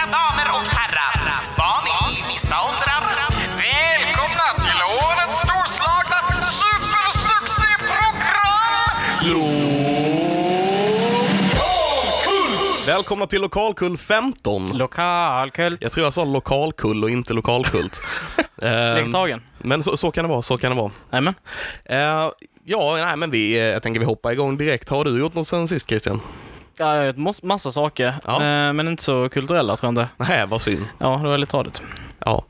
Mina damer och herrar, barn i vissa åldrar. Välkomna till årets storslagna supersuccéprogram! Välkomna till Lokalkull 15. Lokalkult. Jag tror jag sa lokalkull och inte lokalkult. Ehm, Lägg tagen. men så, så kan det vara, så kan det vara. Nämen. Eh, ja, nej men vi, eh, jag tänker vi hoppar igång direkt. Har du gjort något sen sist Christian? Ja, massa saker, Ja. eh, men inte så kulturella tror jag inte. Nej, vad synd. Ja, det var lite tradigt. Ja.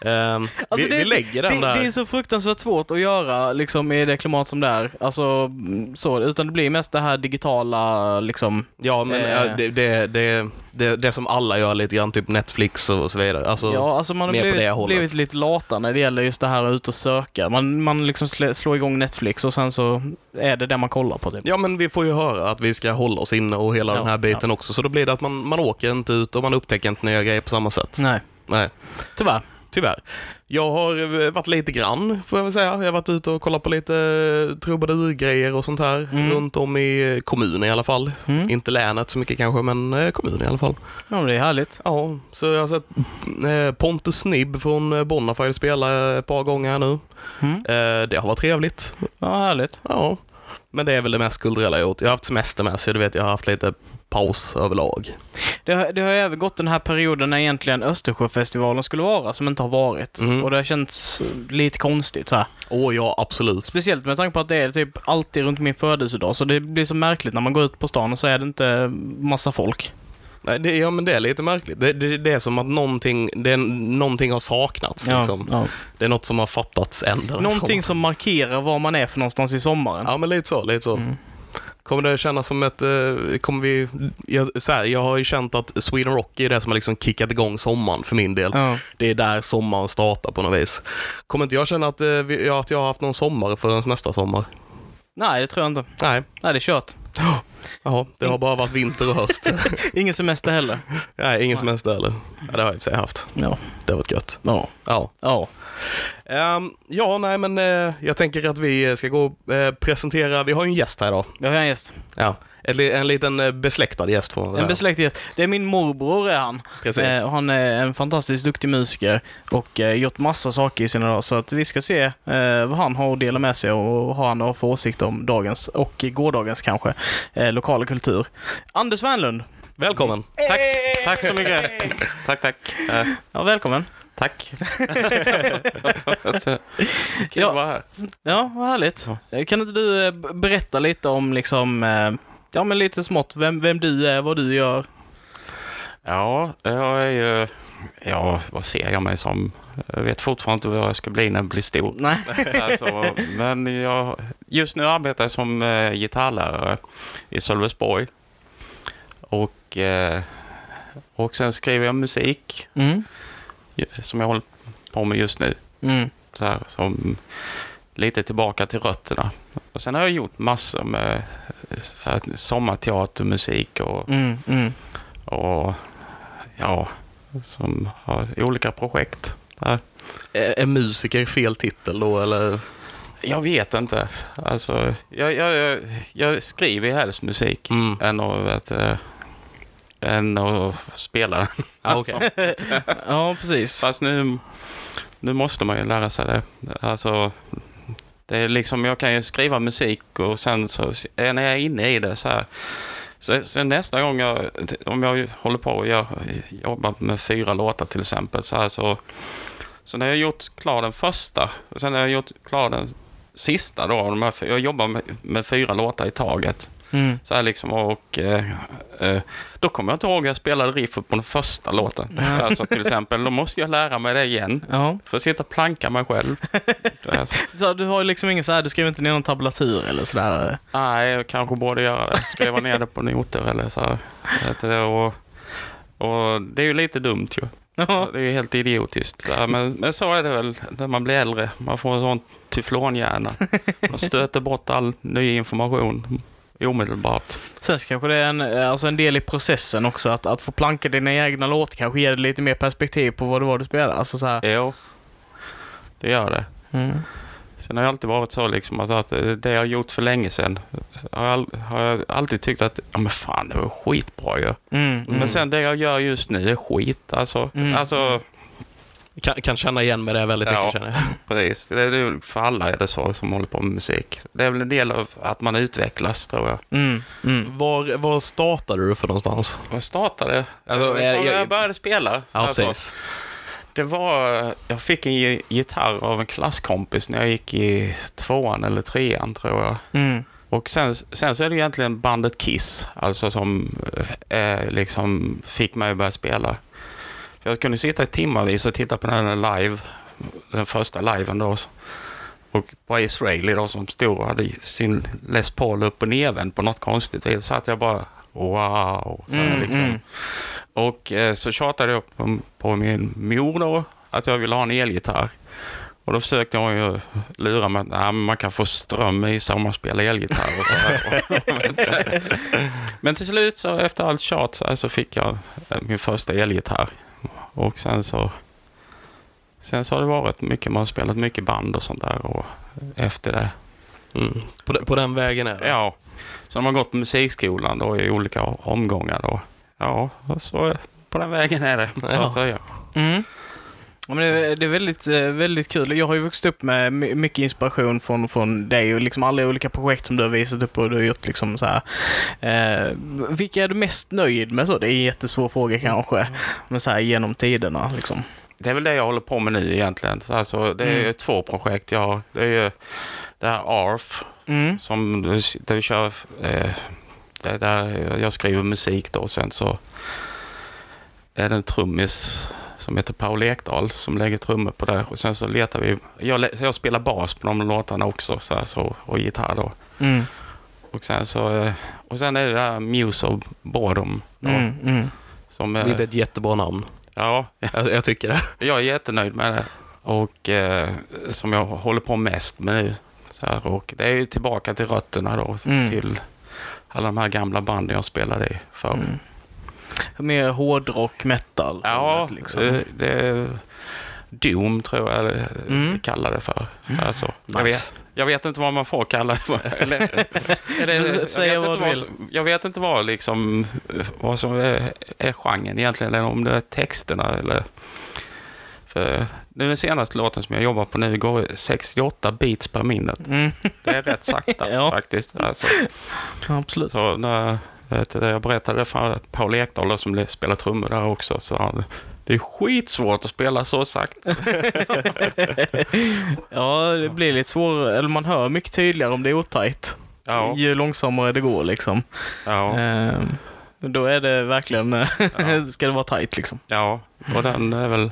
Ehm, vi, vi lägger den det, där. det är så fruktansvärt svårt att göra liksom i det klimat som det är. Alltså, så, utan det blir mest det här digitala liksom. Ja, men Eh. det, det, det, det, det som alla gör lite grann, typ Netflix och så vidare. Alltså, ja, alltså man har det blivit, blivit lite lata när det gäller just det här att ut och söka. Man, man liksom slår igång Netflix och sen så är det det man kollar på typ. Ja, men vi får ju höra att vi ska hålla oss inne och hela Ja, den här biten också. Så då blir det att man, man åker inte ut och man upptäcker inte nya grejer på samma sätt. Nej, Nej, tyvärr. Tyvärr. Jag har eh, varit lite grann, får jag väl säga. Jag har varit ute och kollat på lite eh, trubadurgrejer och sånt här. Mm. Runt om i kommunen i alla fall. Mm. Inte länet så mycket kanske, men eh, kommunen i alla fall. Ja, men det är härligt. Ja, så jag har sett eh, Pontus Snibb från eh, Bonafide spela ett par gånger här nu. Mm. Eh, det har varit trevligt. Ja, härligt. Ja, men det är väl det mest kulturella jag gjort. Jag har haft semester med, så du vet, jag har haft lite paus överlag. Det har, det har ju även gått den här perioden när egentligen Östersjöfestivalen skulle vara, som inte har varit. Mhm. Och det har känts lite konstigt så här. Åh ja, absolut. Speciellt med tanke på att det är typ alltid runt min födelsedag, så det blir så märkligt när man går ut på stan och så är det inte massa folk. Nej, det, ja, men det är lite märkligt. Det, det, det är som att någonting, det är, någonting har saknats. Liksom. ja. Det är något som har fattats ändå. Någonting som markerar var man är för någonstans i sommaren. Ja, men lite så. Lite så. Mm. Kommer det kännas som ett... eh, kommer vi... Jag, så här, jag har ju känt att Sweden Rock är det som har liksom kickat igång sommaren för min del. Ja. Det är där sommaren startar på något vis. Kommer inte jag känna att, eh, att jag har haft någon sommar förrän nästa sommar? Nej, det tror jag inte. Nej. Nej, det är kört. Jaha, det har bara varit vinter och höst. Ingen semester heller. Nej, ingen semester heller. Ja, det har jag i och för sig haft. Ja. Det har varit gött. Ja. Ja. Ja. Ehm, ja, nej men eh, jag tänker att vi ska gå och eh, presentera, vi har ju en gäst här idag. Jag har en gäst. Ja, en, li- en liten eh, besläktad gäst får man En besläktad gäst. Det är min morbror är han. Precis. Eh, och han är en fantastiskt duktig musiker och eh, gjort massa saker i sina dagar. Så att vi ska se eh, vad han har att dela med sig och vad han har för åsikt om dagens och gårdagens kanske eh, lokala kultur. Anders Wernlund. Välkommen. Tack, tack så mycket. Tack, tack. Eh, Ja, välkommen. tack. Kul Ja. att vara här. Ja, vad härligt. Kan inte du berätta lite om liksom, eh, ja men lite smått, vem, vem du är, vad du gör? Ja, jag är ju... Ja, vad ser jag mig som? Jag vet fortfarande inte vad jag ska bli när jag blir stor. Nej. Alltså, men jag, just nu arbetar jag som eh, gitarrlärare i Sölvesborg. Och, eh, och sen skriver jag musik Mm. som jag håller på med just nu. Mm. så här, som lite tillbaka till rötterna. Och sen har jag gjort massor med här, sommarteatermusik och, Mm. Mm. och ja, som har olika projekt. Där. Är, är musiker fel titel då eller? Jag vet inte. Alltså, jag, jag, jag, jag skriver helst musik Mm. än att, eh, än att spela den. Ah, okej. Ja, precis. Fast nu, nu måste man ju lära sig det. Alltså, det är liksom, jag kan ju skriva musik och sen så är när jag är inne i det så här. Så, så nästa gång jag, om jag håller på och jag jobbar med fyra låtar till exempel så här så, så när jag har gjort klar den första och sen när jag har gjort klar den sista då, de här, jag jobbar med, med fyra låtar i taget. Mm. Så här liksom och eh, eh, då kommer jag inte ihåg hur jag spelade riffet på den första låten. Ja. Alltså till exempel, då måste jag lära mig det igen. Ja. För att sitta och planka mig själv. alltså, Så du har liksom ingen så här, du skriver inte ner någon tablatur eller sådär? nej, jag kanske borde göra det. Skriva ner det på noter eller så. Och, och det är ju lite dumt ju. Ja. Det är ju helt idiotiskt. Men, men så är det väl när man blir äldre. Man får en sån tyflonhjärna. Man stöter bort all ny information omedelbart. Sen kanske det är en, alltså en del i processen också, att, att få planka dina egna låtar kanske ger lite mer perspektiv på vad det var du spelade. Alltså så här. Jo, det gör det. Mm. Sen har jag alltid varit så liksom alltså att eh, det jag har gjort för länge sedan har jag, har jag alltid tyckt att, ja men fan det var skitbra ju. Mm. Men sen det jag gör just nu är skit alltså. Mm. Alltså, Kan, kan känna igen med det väldigt Ja. mycket känner jag. precis. Det är, för alla är det så som håller på med musik. Det är väl en del av att man utvecklas tror jag. Mm. Mm. Var, var startade du för någonstans? Jag startade, Alltså, alltså, jag- jag- jag började spela. Ja, alltså. precis. Det var, jag fick en gi- gitarr av en klasskompis när jag gick i tvåan eller trean tror jag. Mm. Och sen, sen så är det egentligen bandet Kiss, alltså som eh, liksom fick mig att börja spela. För jag kunde sitta i timmarvis och titta på den här live, den första liven då. Och på Israeli då som stod och hade sin Les Paul upp och nervänd på något konstigt vis. Så att jag bara wow. Så Mm, liksom. mm. Och eh, så tjatade jag på, på min mor då att jag ville ha en elgitarr. Och då försökte hon ju lura mig att "Nej, men man kan få ström i sig om man spelar elgitarr. Och så men till slut så efter allt tjat så fick jag eh, min första elgitarr. Och sen så, sen så har det varit mycket, man har spelat mycket band och sånt där. Och efter det Mm. På, de, på den vägen är det? Ja, så de har gått på musikskolan då i olika omgångar då. Ja, så på den vägen är det, så Ja. att säga. Mm. Ja, men det, är, det är väldigt, eh, väldigt kul. Jag har ju vuxit upp med my- mycket inspiration från, från dig och liksom alla olika projekt som du har visat upp och du har gjort liksom så här. Eh, vilka är du mest nöjd med så? Det är en jättesvår fråga kanske. Men så här genom tiderna liksom. Det är väl det jag håller på med nu egentligen. Alltså, det är Mm. två projekt jag har. Det är ju det här ARF Mm. som där vi kör, eh, det där jag skriver musik då. Sen så är det en trummis som heter Paul Ekdahl som lägger trummor på det. Och sen så letar vi, jag, jag spelar bas på de låtarna också så här, så, och gitarr då. Mm. Och sen så, eh, och sen är det där Muse of Boredom. Då, Mm. Mm. som, Det är eh, ett jättebra namn. ja, Jag, jag tycker det. jag är jättenöjd med det. Och eh, som jag håller på mest med nu. Så här, och det är ju tillbaka till rötterna då. Mm. Till alla de här gamla banden jag spelade i förr. Mm. Mer hårdrock, metal. Ja, liksom. eh, det är Doom tror jag eller, Mm. vi kallar det för. Alltså, jag, Nice. vet, jag vet inte vad man får kalla det för. Eller, eller, jag, vet vad vad, som- jag vet inte vad, liksom, vad som är, är genren egentligen, eller om det är texterna eller... För den senaste låten som jag jobbar på nu går 68 beats per minut. Mm. Det är rätt sakta Ja. faktiskt. Alltså, Absolut. så när jag berättade för Paul Ekdahl som spelar trummor där också, så han, det är skitsvårt att spela så sakta. Ja, det blir lite svårare. Eller man hör mycket tydligare om det är otajt. Ja, Ju långsammare det går liksom. ja, Ehm, då är det verkligen, Ja. ska det vara tajt liksom. ja. Och den är väl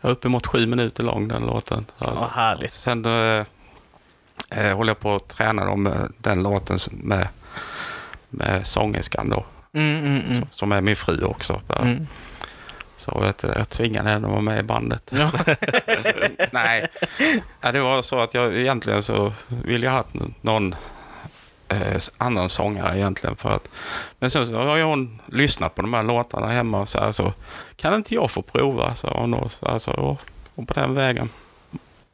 uppemot sju minuter lång den låten. Alltså. Ja, härligt. Sen eh, eh, håller jag på att träna dem med den låten med, med sångerskan då. Mm, mm, mm. Som är min fru också. Mm. Så vet du, jag tvingade henne att vara med i bandet. Ja. Nej, ja, det var så att jag egentligen så ville jag ha någon eh, annan sångare egentligen. För att, men sen så har ju hon lyssnat på de här låtarna hemma och så här så kan inte jag få prova? Så hon då, så alltså, och, och på den vägen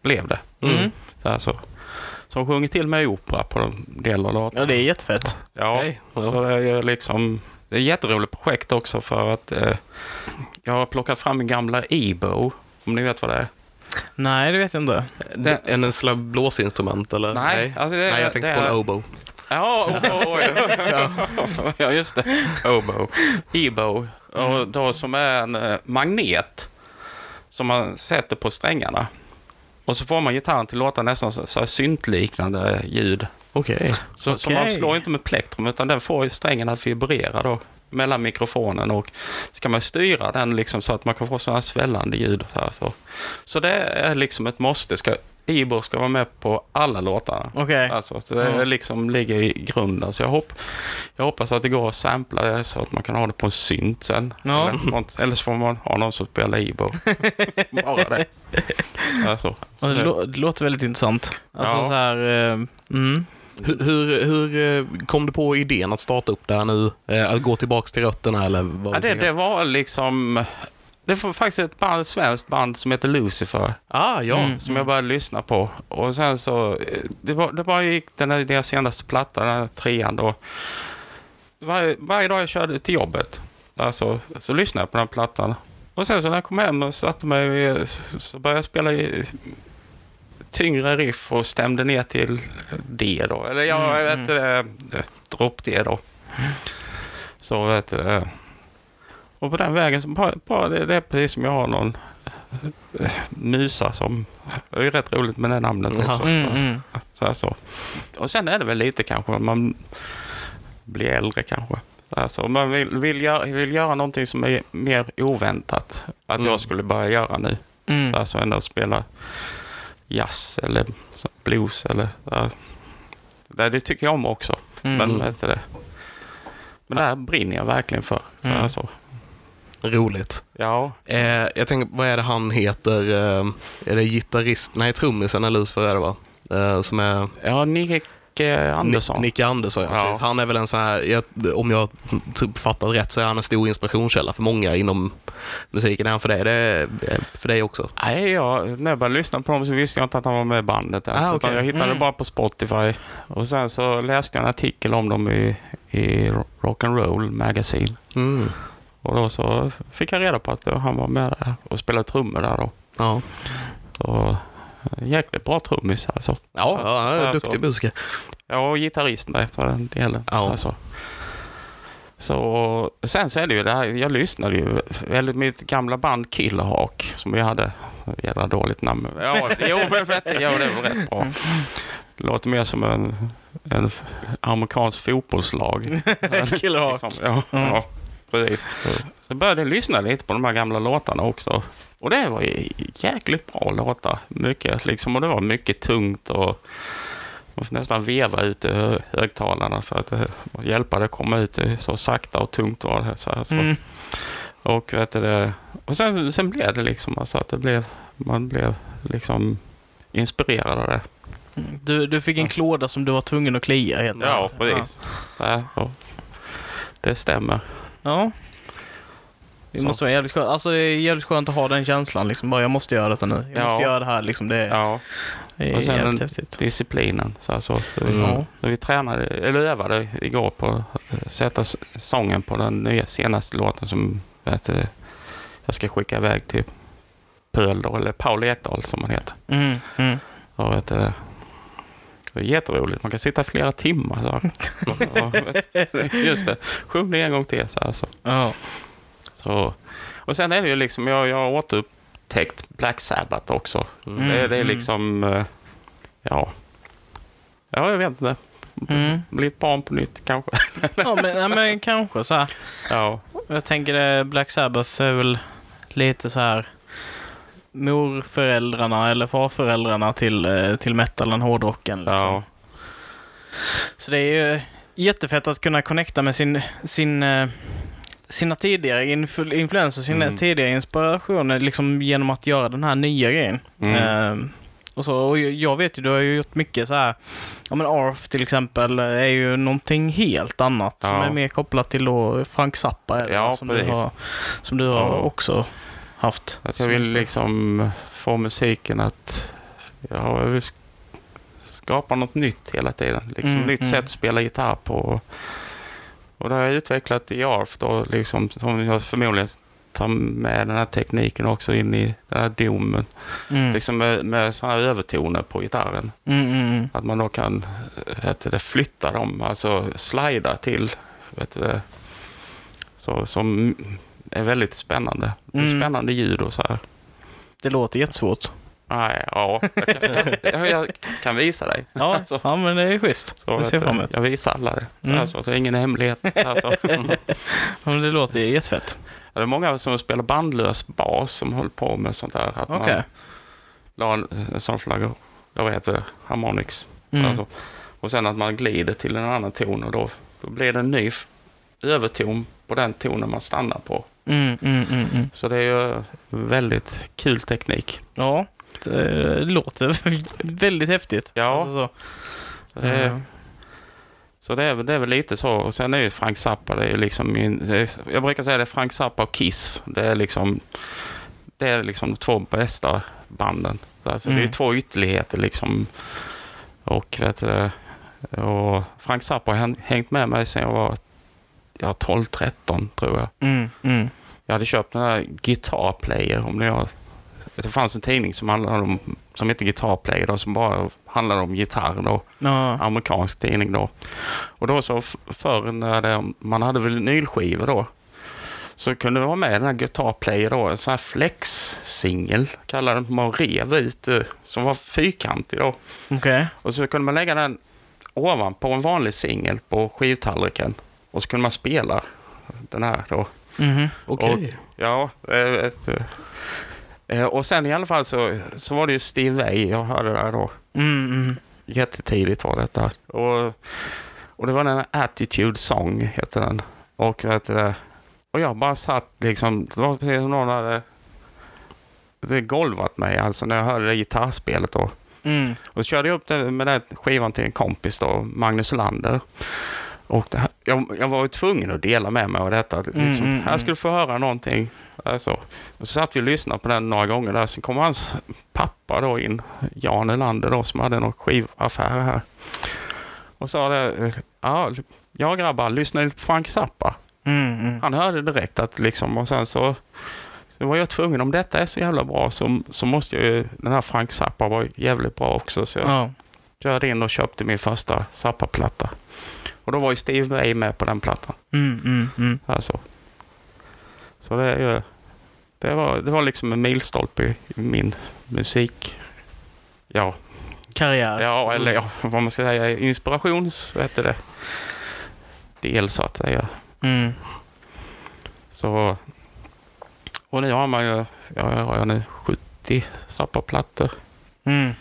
blev det. Mm. Så, här, så, hon sjunger till mig i opera på en del av låtarna. ja, det är jättefett. Ja, Okej. så det är ju liksom det är ett jätteroligt projekt också för att eh, jag har plockat fram min gamla Ebo, om ni vet vad det är. Nej, det vet jag inte. Det, en en slags blåsinstrument eller? Nej, alltså det- Nej jag tänkte det på en oboe. Ja, oh, ja. ja, just det. Obo. Ebo. Och då som är en eh, magnet som man sätter på strängarna. Och så får man gitarren till att låta nästan så, så syntliknande ljud. Okej. Så, så man slår inte med plektrum utan den får strängen att vibrera då mellan mikrofonen och så kan man styra den liksom så att man kan få sådana svällande ljud. Så, här, så. så det är liksom ett måste. Ska, Ibo ska vara med på alla låtarna. Okej. Alltså, så det Ja. liksom ligger i grunden. Så jag, hopp, jag hoppas att det går att sampla det så att man kan ha det på en synt sen. Ja. Eller, eller så får man ha någon som spelar Ibo. Bara det. Alltså, det, det, det låter väldigt intressant. Alltså Ja. så här... eh, mm. Hur, hur, hur eh, kom du på idén att starta upp det här nu? Eh, Att gå tillbaka till rötterna eller vad ja, det, det var liksom det var faktiskt ett band, ett svenskt band som heter Lucifer. Ah, ja. Mm. Som jag började lyssna på. Och sen så, eh, det, var, det bara gick den här deras senaste platta, den här trean då. Varje, varje dag jag körde till jobbet, alltså, så lyssnade jag på den här plattan. Och sen så när jag kom hem och satte mig, eh, så började jag spela i tyngre riff och stämde ner till D då. Eller Mm, jag vet det, dropp D då. Så vet du det. Och på den vägen, så bara, bara det, det är precis som jag har någon eh, musa som... Det är ju rätt roligt med det namnet också. Ja. Mm, Så, mm. så, här så. Och sen är det väl lite kanske, man blir äldre kanske. Alltså, man vill, vill, göra, vill göra någonting som är mer oväntat. Att Mm. jag skulle börja göra nu. Mm. Alltså ändå spela jazz eller blues eller... Det, det tycker jag om också. Mm. Men vet du det. Men det här brinner jag verkligen för. Så Mm. alltså. Roligt. Ja, Eh, jag tänker, vad är det han heter? Eh, är det gitarrist? Nej, trummisen är Lucifer är det va? Eh, som är ja Nick eh, Andersson. Ni- Nicke Andersson, ja. Ja. Han är väl en sån här, jag, om jag typ fattat rätt så är han en stor inspirationskälla för många inom musiken. Är han för dig? Det för dig också? Nej, jag, när jag började lyssna på dem så visste jag inte att han var med i bandet. Ah, okej. Jag hittade Mm. bara på Spotify. Och sen så läste jag en artikel om dem i, i Rock'n'Roll Magazine. Mm. Och då så fick jag reda på att han var med där och spelade trummor där då. Ja. Så eh, jäkligt bra trummis alltså. Ja, ja, han är Alltså. duktig musiker. Ja, och gitarrist med för den delen. Ja. Alltså. Så sen så är det ju det här, jag lyssnade ju väldigt mitt gamla band Killerhawk som vi hade. Jävla dåligt namn. Ja, jo, men vet, ja, det var rätt bra. Det låter mer som en, en amerikansk fotbollslag. Killerhawk. Liksom, ja, Mm. ja, precis. Så jag började lyssna lite på de här gamla låtarna också. Och det var ju jäkligt bra låtar. Mycket liksom, och det var mycket tungt och man får nästan veva ut i hö- högtalarna för att det, hjälpa det att komma ut så sakta och tungt var det. Så här, så. Mm. Och, vet du, och sen, sen blev det liksom alltså att det blev, man blev liksom inspirerad av det. Du, du fick en klåda som du var tvungen att klia helt Ja, precis. Ja, det stämmer. Ja. Det Så. måste vara jävligt skönt. Alltså det är jävligt skönt att ha den känslan liksom. Bara jag måste göra detta nu. Jag Ja. måste göra det här liksom. Det är, Ja. det är Och sen jävligt en- häftigt. disciplinen. Så, alltså, så, vi, Mm. så vi tränade, eller övade igår på att sätta s- sången på den nya senaste låten som vet, jag ska skicka iväg till Pöl då, eller Paul Ekdahl som han heter. Mm, mm. Och, vet, det är jätteroligt, man kan sitta flera timmar. Så. Just det, sjung det en gång till. Så, alltså. Ja. så. Och sen är det ju liksom, jag, jag har återupptäckt Black Sabbath också. Mm. Det, det är liksom, eh, ja, ja jag vet inte. Mm. Bli ett barn på nytt kanske. ja men, ja, men kanske så här. Ja, Jag tänker det, Black Sabbath är väl lite så här morföräldrarna eller farföräldrarna till, eh, till metalen, hårdrocken. Liksom. ja, Så det är ju jättefett att kunna connecta med sin, sin, eh, sina tidigare influ- influenser, sina Mm. tidigare inspirationer liksom genom att göra den här nya grejen. Mm. Eh, och, så, och jag- vet ju, du har ju gjort mycket så här, ja men ARF till exempel är ju någonting helt annat som Ja. är mer kopplat till då Frank Zappa eller, Ja, som, du har, som du har Ja. också haft. att jag vill liksom få musiken att, ja, jag vill sk- skapa något nytt hela tiden. Liksom Mm, nytt mm. sätt att spela gitarr på. Och det har jag utvecklat i ARF då, liksom, som jag förmodligen tar med den här tekniken också in i den här domen. Mm. Liksom med, med sådana övertoner på gitarren. Mm, mm, mm. Att man då kan vet du, det, flytta dem, alltså slida till. Vet du, så, som är väldigt spännande. Mm. Spännande ljud och så här. Det låter jättesvårt. Nej, ja, jag kan, jag, jag kan visa dig. Ja, Alltså, ja men det är schysst. så, ser fram emot. jag visar alla det. Så, Mm. alltså, det är ingen hemlighet. Ja, men det låter jättefett. Det är många som spelar bandlös bas som håller på med sånt där. Att Okej. man la en, sån flagga, jag vet det, harmonix. Mm. Alltså, och sen att man glider till en annan ton och då, då blir det en ny överton på den tonen man stannar på. Mm, mm, mm, mm. Så det är ju väldigt kul teknik. Ja, det låter väldigt häftigt. Ja. Alltså så. Så det är. Så det är, väl- det är väl lite så. Och sen är ju Frank Zappa, det är liksom min, är, jag brukar säga det är Frank Zappa och Kiss. Det är liksom, det är liksom de två bästa banden. Så Alltså, Det är ju Mm. två ytterligheter liksom. Och, vet och Frank Zappa har hän- hängt med mig sedan jag var ja, 12-13 tror jag. Mm, mm. Jag hade köpt den här Guitar Player. Om har, det fanns en tidning som, handlade om, som heter Guitar Player då, som bara handlade om gitarr. Då Ja. amerikansk tidning då. Och då så förr när det, man hade vinylskivor då så kunde det vara med den här Guitar Player då, en sån här flex-singel kallade den, man rev ut eh, som var fyrkantig då. Okej. Och så kunde man lägga den ovanpå en vanlig singel på skivtallriken och så kunde man spela den här då. Mhm. Okej. Ja, eh, eh, och sen i alla fall så, så var det ju Steve Vai jag hörde där då. Mm, mm. Jättetidigt var detta. Och, och det var den här Attitude Song, heter den. Och, vet och jag bara satt liksom, det var precis som någon hade det golvat mig alltså när jag hörde det gitarrspelet då. Mm. Och så körde jag upp det med den skivan till en kompis då, Magnus Lander. Och här, jag, jag var ju tvungen att dela med mig av detta. Liksom. Mm, mm, Jag skulle få höra någonting. Alltså. Så satt vi och lyssnade på den några gånger där. Sen kom hans pappa då in, Jan Elander då, som hade någon skivaffär här. Och sa det, ja, ja grabbar, lyssna lite på Frank Zappa. Mm, mm. Han hörde direkt att liksom, och sen så, så var jag tvungen, om detta är så jävla bra så, så måste ju den här Frank Zappa vara jävligt bra också. Så jag Ja. Körde in och köpte min första Zappa-platta. Och då var ju Steve Vai med på den plattan. Mm, mm, mm. Alltså. Så det är ju, det var, det var liksom en milstolpe i, i min musik. Ja, Karriär. ja, eller ja, vad man ska säga, inspirations, vad heter det? Del så att säga. Mm. Så, och nu har man ju, ja, jag har nu 70 Zappa-plattor. Mm.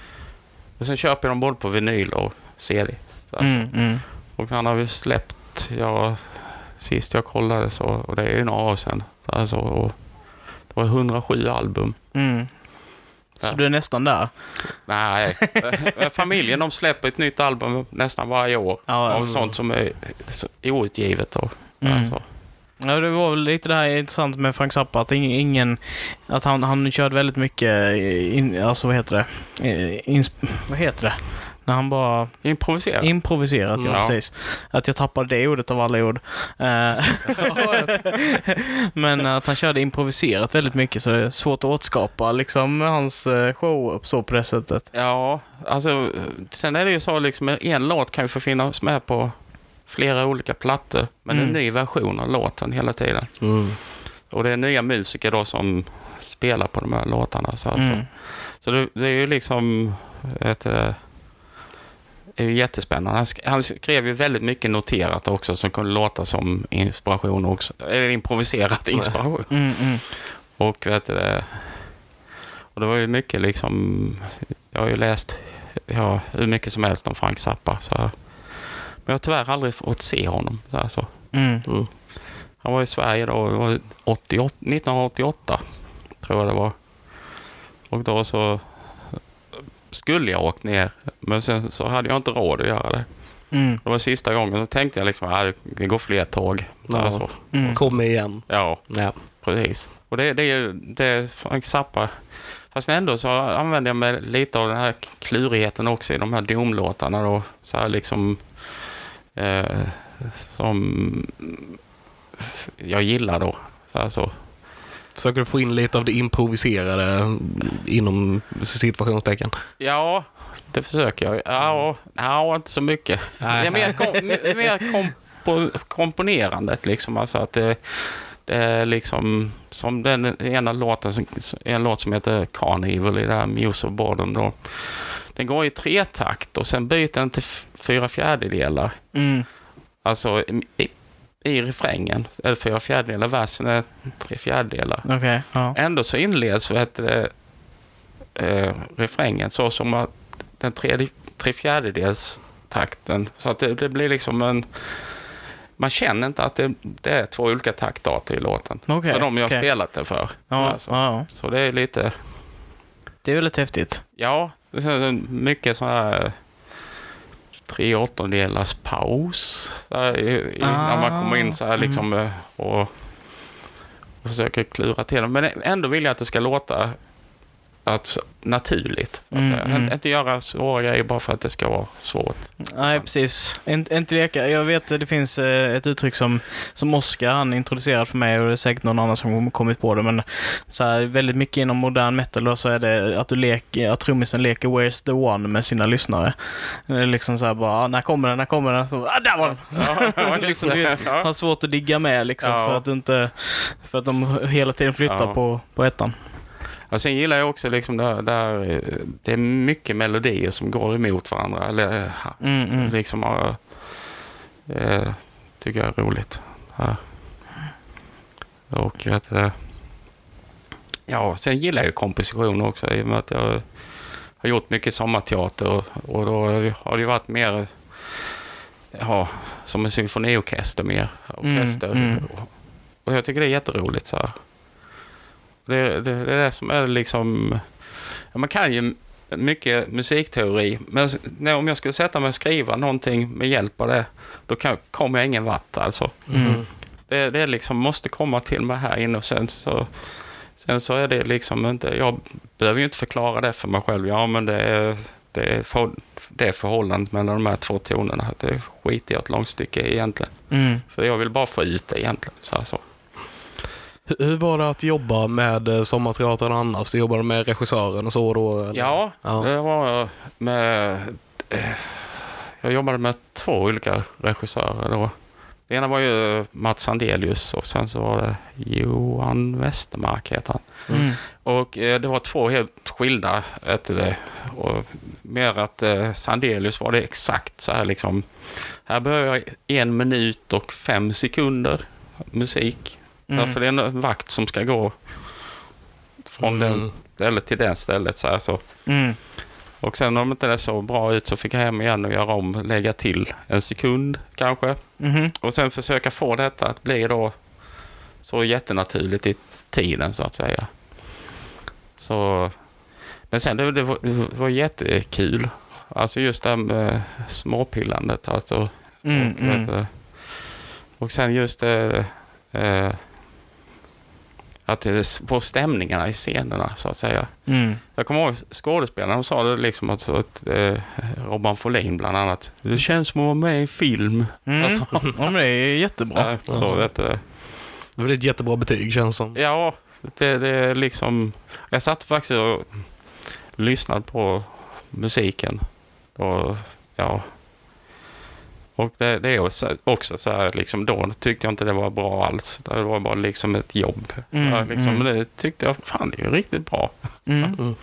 Och sen köper jag dem både på vinyl och CD. Så Alltså. Mm, mm. Och han har ju släppt, ja, sist jag kollade så, och det är ju några år sedan. Alltså, och det var 107 album. Mm. Så Ja. du är nästan där? Nej, familjen de släpper ett nytt album nästan varje år. Ja, Av sånt som är outgivet. Då. Mm. Alltså. Ja, det var väl lite det här intressant med Frank Zappa, att ingen, att han, han körde väldigt mycket, in, alltså vad heter det, Eh, Ins, vad heter det? När han bara Improvisera. improviserat, ja, Ja. precis. Att jag tappade det ordet av alla ord. Eh, Men att han körde improviserat väldigt mycket så det är svårt att återskapa liksom hans eh, show upp så på det sättet. Ja, alltså sen är det ju så liksom en låt kan ju få finnas med på flera olika plattor. Men Mm. en ny version av låten hela tiden. Mm. Och det är nya musiker då som spelar på de här låtarna. Så, alltså. Mm. så det, det är ju liksom ett, eh, det är ju jättespännande. Han, sk- han skrev ju väldigt mycket noterat också som kunde låta som inspiration också. Eller improviserat inspiration. Mm, mm. Och, vet du, och det var ju mycket liksom, jag har ju läst ja, hur mycket som helst om Frank Zappa. Så, men jag har tyvärr aldrig fått se honom. Så alltså. Mm. Mm. Han var i Sverige då, det var 88, 1988 tror jag det var. Och då så skulle jag åkt ner, men sen så hade jag inte råd att göra det. Mm. Det var sista gången, då tänkte jag liksom att det går fler tåg. Ja. Alltså, Mm. Kom igen. ja, Ja. precis. Och det, det är ju det är Frank Zappa. Fast ändå så använder jag mig lite av den här klurigheten också i de här domlåtarna då. Så här liksom eh, som jag gillar då. Så här så. Försöker du få in lite av det improviserade inom situationstecken? Ja, det försöker jag. Ja, ja inte så mycket. Nej. Det är mer, kom, mer kompo, komponerandet liksom. Alltså att det, det är liksom som den ena låten, en låt som heter Carnival i det här Muse of Boredom då. Den går i tretakt och sen byter den till fyra fjärdedelar. Mm. Alltså i, i refrängen, eller fyra fjärdedelar, versen är tre fjärdedelar. Okej, ja. Ändå så inleds vet, du, eh, refrängen så som att den tredje, tre fjärdedels takten. Så att det, det blir liksom en... Man känner inte att det, det är två olika taktarter i låten. Okej, för de jag okej. spelat det för. Ja, Alltså. ja. Så det är lite... Det är väldigt häftigt. Ja, det är mycket sådana här... tre åttondelars paus. Här, i, i, när man kommer in så här liksom eh, och, och försöker klura till det. Men ändå vill jag att det ska låta att, naturligt. Att Mm, mm. Inte göra svåra grejer bara för att det ska vara svårt. Nej, precis. Inte, inte leka. Jag vet att det finns eh, ett uttryck som, som Oscar han introducerade för mig och det är säkert någon annan som kommit på det. Men så här, väldigt mycket inom modern metal då, så är det att du leker, att trummisen leker Where's the One med sina lyssnare. Liksom så här bara, ah, när kommer den, när kommer den? Så, ah, där var den! Ja, liksom, ja. har svårt att digga med liksom Ja. för att du inte, för att de hela tiden flyttar Ja. på, på ettan. Ja, sen gillar jag också liksom där, där eh, det är mycket melodier som går emot varandra. Eller, eh, Mm, mm. liksom, eh, tycker jag är roligt. Ja. Och att det, ja, sen gillar jag komposition också i och med att jag har gjort mycket sommarteater och, och då har det varit mer ja, som en symfoniorkester mer. Orkester. Mm, mm. Och jag tycker det är jätteroligt. Så här. Det, det, det är det som är liksom... Man kan ju mycket musikteori, men om jag skulle sätta mig och skriva någonting med hjälp av det, då kan, kommer jag ingen vart alltså. Mm. Det, det är liksom måste komma till mig här inne och sen så, sen så är det liksom inte, jag behöver ju inte förklara det för mig själv. Ja, men det är, det är, för, det är förhållandet mellan de här två tonerna. Det skiter jag ett långt stycke i egentligen. Mm. För jag vill bara få ut det egentligen. Så här, så. Hur, var det att jobba med eh, Sommarteatern annars? Du jobbade med regissören och så då? Eller? Ja, Ja. det var med... eh, Jag jobbade med två olika regissörer då. Det ena var ju Mats Sandelius och sen så var det Johan Westermark heter han. Mm. Och eh, det var två helt skilda. Ett, och mer att Sandelius var det exakt så här liksom. Här behöver jag en minut och fem sekunder musik. Mm. För det är en vakt som ska gå från Mm. den stället till det stället. Så här, så. Mm. Och sen om inte det såg bra ut så fick jag hem igen och göra om, lägga till en sekund kanske. Mhm. Och sen försöka få detta att bli då så jättenaturligt i tiden så att säga. Så, men sen det, det, var, det var jättekul. Alltså just det här med småpillandet. Alltså, Mm, och, mm. och sen just det, eh, att det få stämningarna i scenerna så att säga. Mm. Jag kommer ihåg skådespelarna, de sa det liksom att, att eh, Robban Folin bland annat. Det känns som att vara med i film. Mm. Alltså. ja, men det är jättebra. Ja, så, Alltså. vet. Det var ett jättebra betyg känns som. ja det, det är liksom... Jag satt faktiskt och lyssnade på musiken. Och ja... Och det, det är också, så här, liksom då tyckte jag inte det var bra alls. Det var bara liksom ett jobb. Mm, Ja, liksom, mm. Men det tyckte jag, fan det är ju riktigt bra. Mm.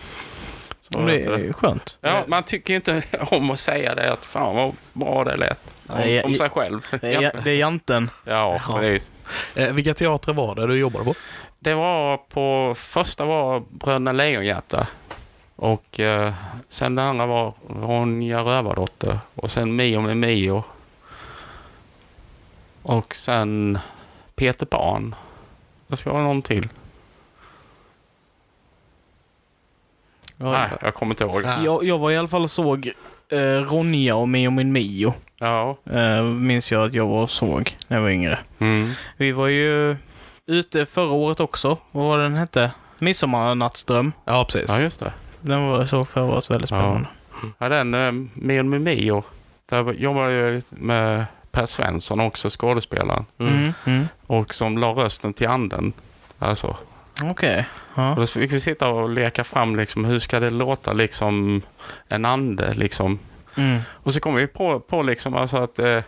Så, Och det är skönt. Ja, man tycker ju inte om att säga det att fan vad bra det lät. Om, Nej, om jag- sig själv. Det är, det är janten. Ja, Ja. precis. Eh, vilka teatrar var det du jobbade på? Det var på, första var Bröderna Lejonhjärta. Och eh, sen det andra var Ronja Rövardotter. Och sen Mio med Mio. Och sen Peter Pan. Det ska vara någon till. Nej, jag kommer inte ihåg. Ja. Jag, jag var i alla fall och såg eh, Ronja och Mio min Mio. Ja. Eh, minns jag att jag var och såg när jag var yngre. Mm. Vi var ju ute förra året också. Vad var den hette? Midsommarnattsdröm. Ja, precis. Ja, just det. Den var så förra året väldigt Ja. spännande. Ja, den eh, Mio med Mio. Där jobbade jag med Per Svensson också, skådespelaren. Mm. Mm. Mm. Och som la rösten till anden. Alltså. Okej. Och Ja. då fick vi sitta och leka fram liksom, hur ska det låta liksom en ande liksom. Mm. Och så kom vi på, på liksom alltså att, eh,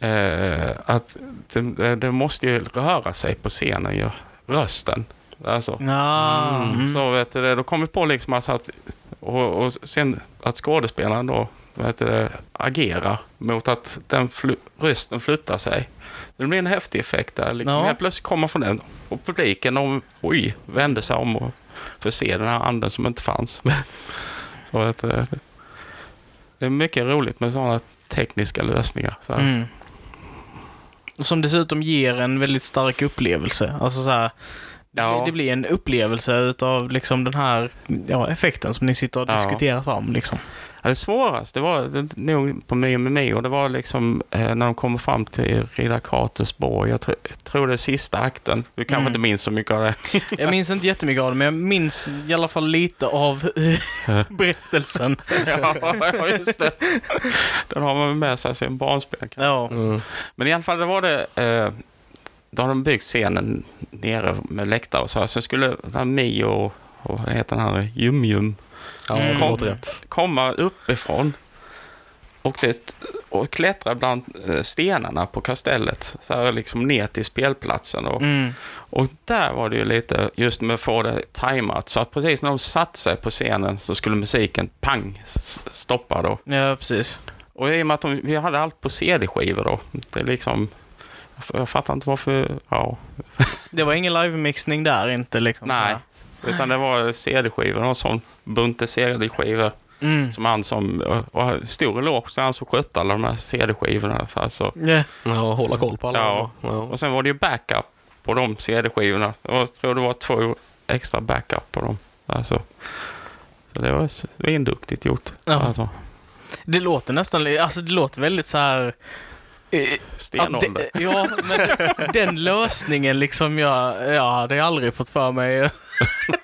eh, att det, det måste ju röra sig på scenen ju. Rösten. Alltså. Ja. Mm. Så vet du, det, då kom vi på liksom alltså att, och, och sen att skådespelaren då vet du, agerar mot att den fly, rösten flyttar sig. Det blir en häftig effekt där. Liksom. Ja. Helt plötsligt kommer från den och publiken och, oj, vände sig om och får se den här anden som inte fanns. Så vet du, det, det är mycket roligt med sådana tekniska lösningar. Så. Mm. Som dessutom ger en väldigt stark upplevelse. Alltså så här, Det, Ja. det blir en upplevelse utav liksom den här ja, effekten som ni sitter och Ja. diskuterar fram. Liksom. Ja, det svåraste var det- nog på Mio med Mio. Det var liksom eh, när de kommer fram till Riddar Kratersborg. Jag, tr- jag tror det är sista akten. Du kanske Mm. inte minns så mycket av det. Jag minns inte jättemycket av det, men jag minns i alla fall lite av berättelsen. ja, just det. Den har man med sig som barnspel. Ja. Mm. Men i alla fall, det var det... Eh, då har de byggt scenen nere med läktare och så här. Sen skulle Mio och, och vad heter den här, Jum Jum, Ja, Mm. rätt. komma uppifrån och, det, och klättra bland eh, stenarna på kastellet. Så här liksom ner till spelplatsen. Och, Mm. och där var det ju lite just med att få det tajmat. Så att precis när de satte sig på scenen så skulle musiken pang stoppa då. ja, precis. Och i och med att de, vi hade allt på CD-skivor då. Det liksom... jag- fattar inte varför... Ja. Det var ingen live-mixning där inte liksom. Nej. Utan det var CD-skivor. Och sån bunte CD-skivor. Mm. Som han som... Och stor eloge till han som skötte alla de här CD-skivorna. Så Alltså. Ja. Ja, hålla koll på alla. Ja. Ja. Och sen var det ju backup på de CD-skivorna. Jag tror det var två extra backup på dem. Alltså. Så det var svinduktigt gjort. Ja. Alltså, Det låter nästan, alltså det låter väldigt så här... stenålder. Ja, men den lösningen liksom jag, jag hade aldrig fått för mig.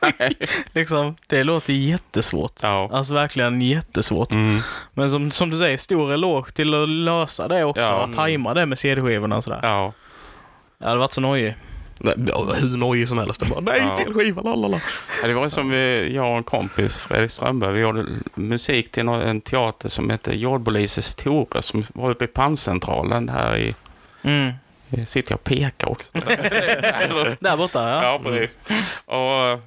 liksom, det låter jättesvårt. Ja. Alltså verkligen jättesvårt. Mm. Men som, som du säger, stor eloge till att lösa det också. Ja. Tajma det med CD-skivorna och sådär. Ja. Jag hade varit så nojig. Nej, Hur nojig som helst. Bara, nej, Ja. fel skiva, lalala. Ja, det var som vi, jag och en kompis, Fredrik Strömberg, vi gjorde musik till nå- en teater som heter Jordpolises Tore som var uppe i Panncentralen här i... Mm. Sitter jag och pekar också? Där borta, ja. ja, precis. Och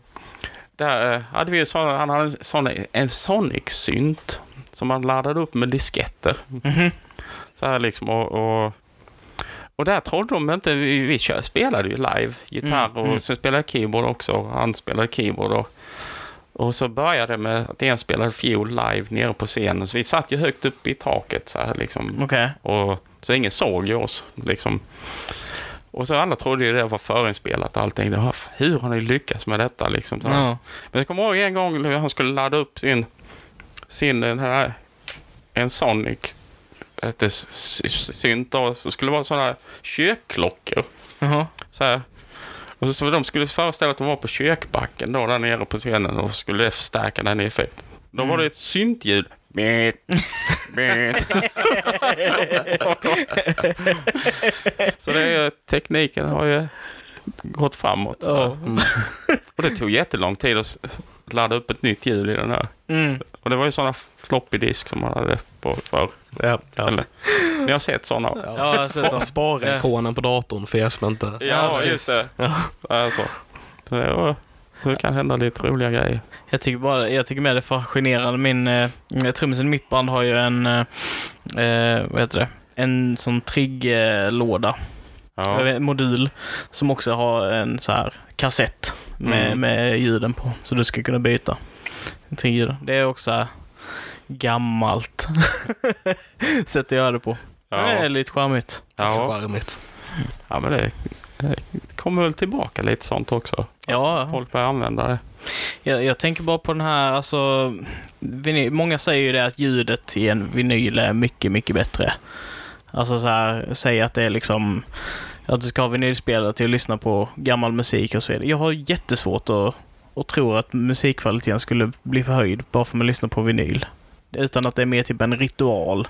där eh, hade vi ju såna, han hade en, sån, en Sonic-synt som man laddade upp med disketter. Mhm. Så här liksom och, och, och där trodde de inte, vi, spelade ju live, gitarr Mm, och mm. sen spelade jag keyboard också. och Han spelade keyboard och, och så började det med att en spelade fiol live nere på scenen. Så vi satt ju högt upp i taket så här liksom. Okej. Och, så ingen såg ju oss liksom. Och så alla trodde ju det var förinspelat allting. Var, hur har ni lyckats med detta liksom? Så. Ja. Men jag kommer ihåg en gång när han skulle ladda upp sin, sin den här, en Sonic s- synt då, så skulle det vara sådana här kökklockor. Jaha. Så här. Och så, så de skulle föreställa att de var på kökbacken då där nere på scenen och skulle förstärka den effekten. Då var det ett syntljud. Beep, beep. så det är, tekniken har ju gått framåt. Ja. Mm. Och det tog jättelång tid att ladda upp ett nytt ljud i den här. Mm. Och det var ju sådana floppy disk som man hade på förr. Ja, ja. Eller, ni har sett sådana? Ja, Ja, jag har sett Spa- dem. Spara ikonen på datorn för er som inte... Ja, just det. Ja. Alltså. Så det, var, så det kan hända lite roliga grejer. Jag tycker bara, jag tycker med det är fascinerande. Min, eh, trummisen i mitt band har ju en, eh, eh, vad heter det, en sån trigglåda, Ja. modul, som också har en så här kassett med, Mm. med ljuden på, så du ska kunna byta trigger. Det är också gammalt sätt att göra det på. Det är Ja. lite charmigt. Ja. Charmigt. ja, men det, det kommer väl tillbaka lite sånt också. Ja, Folk börjar använda det. Jag, jag tänker bara på den här, alltså, vinyl, många säger ju det att ljudet i en vinyl är mycket, mycket bättre. Alltså så här, säg att det är liksom, att du ska ha vinylspelare till att lyssna på gammal musik och så vidare. Jag har jättesvårt att, att tro att musikkvaliteten skulle bli förhöjd bara för att man lyssnar på vinyl. Utan att det är mer typ en ritual.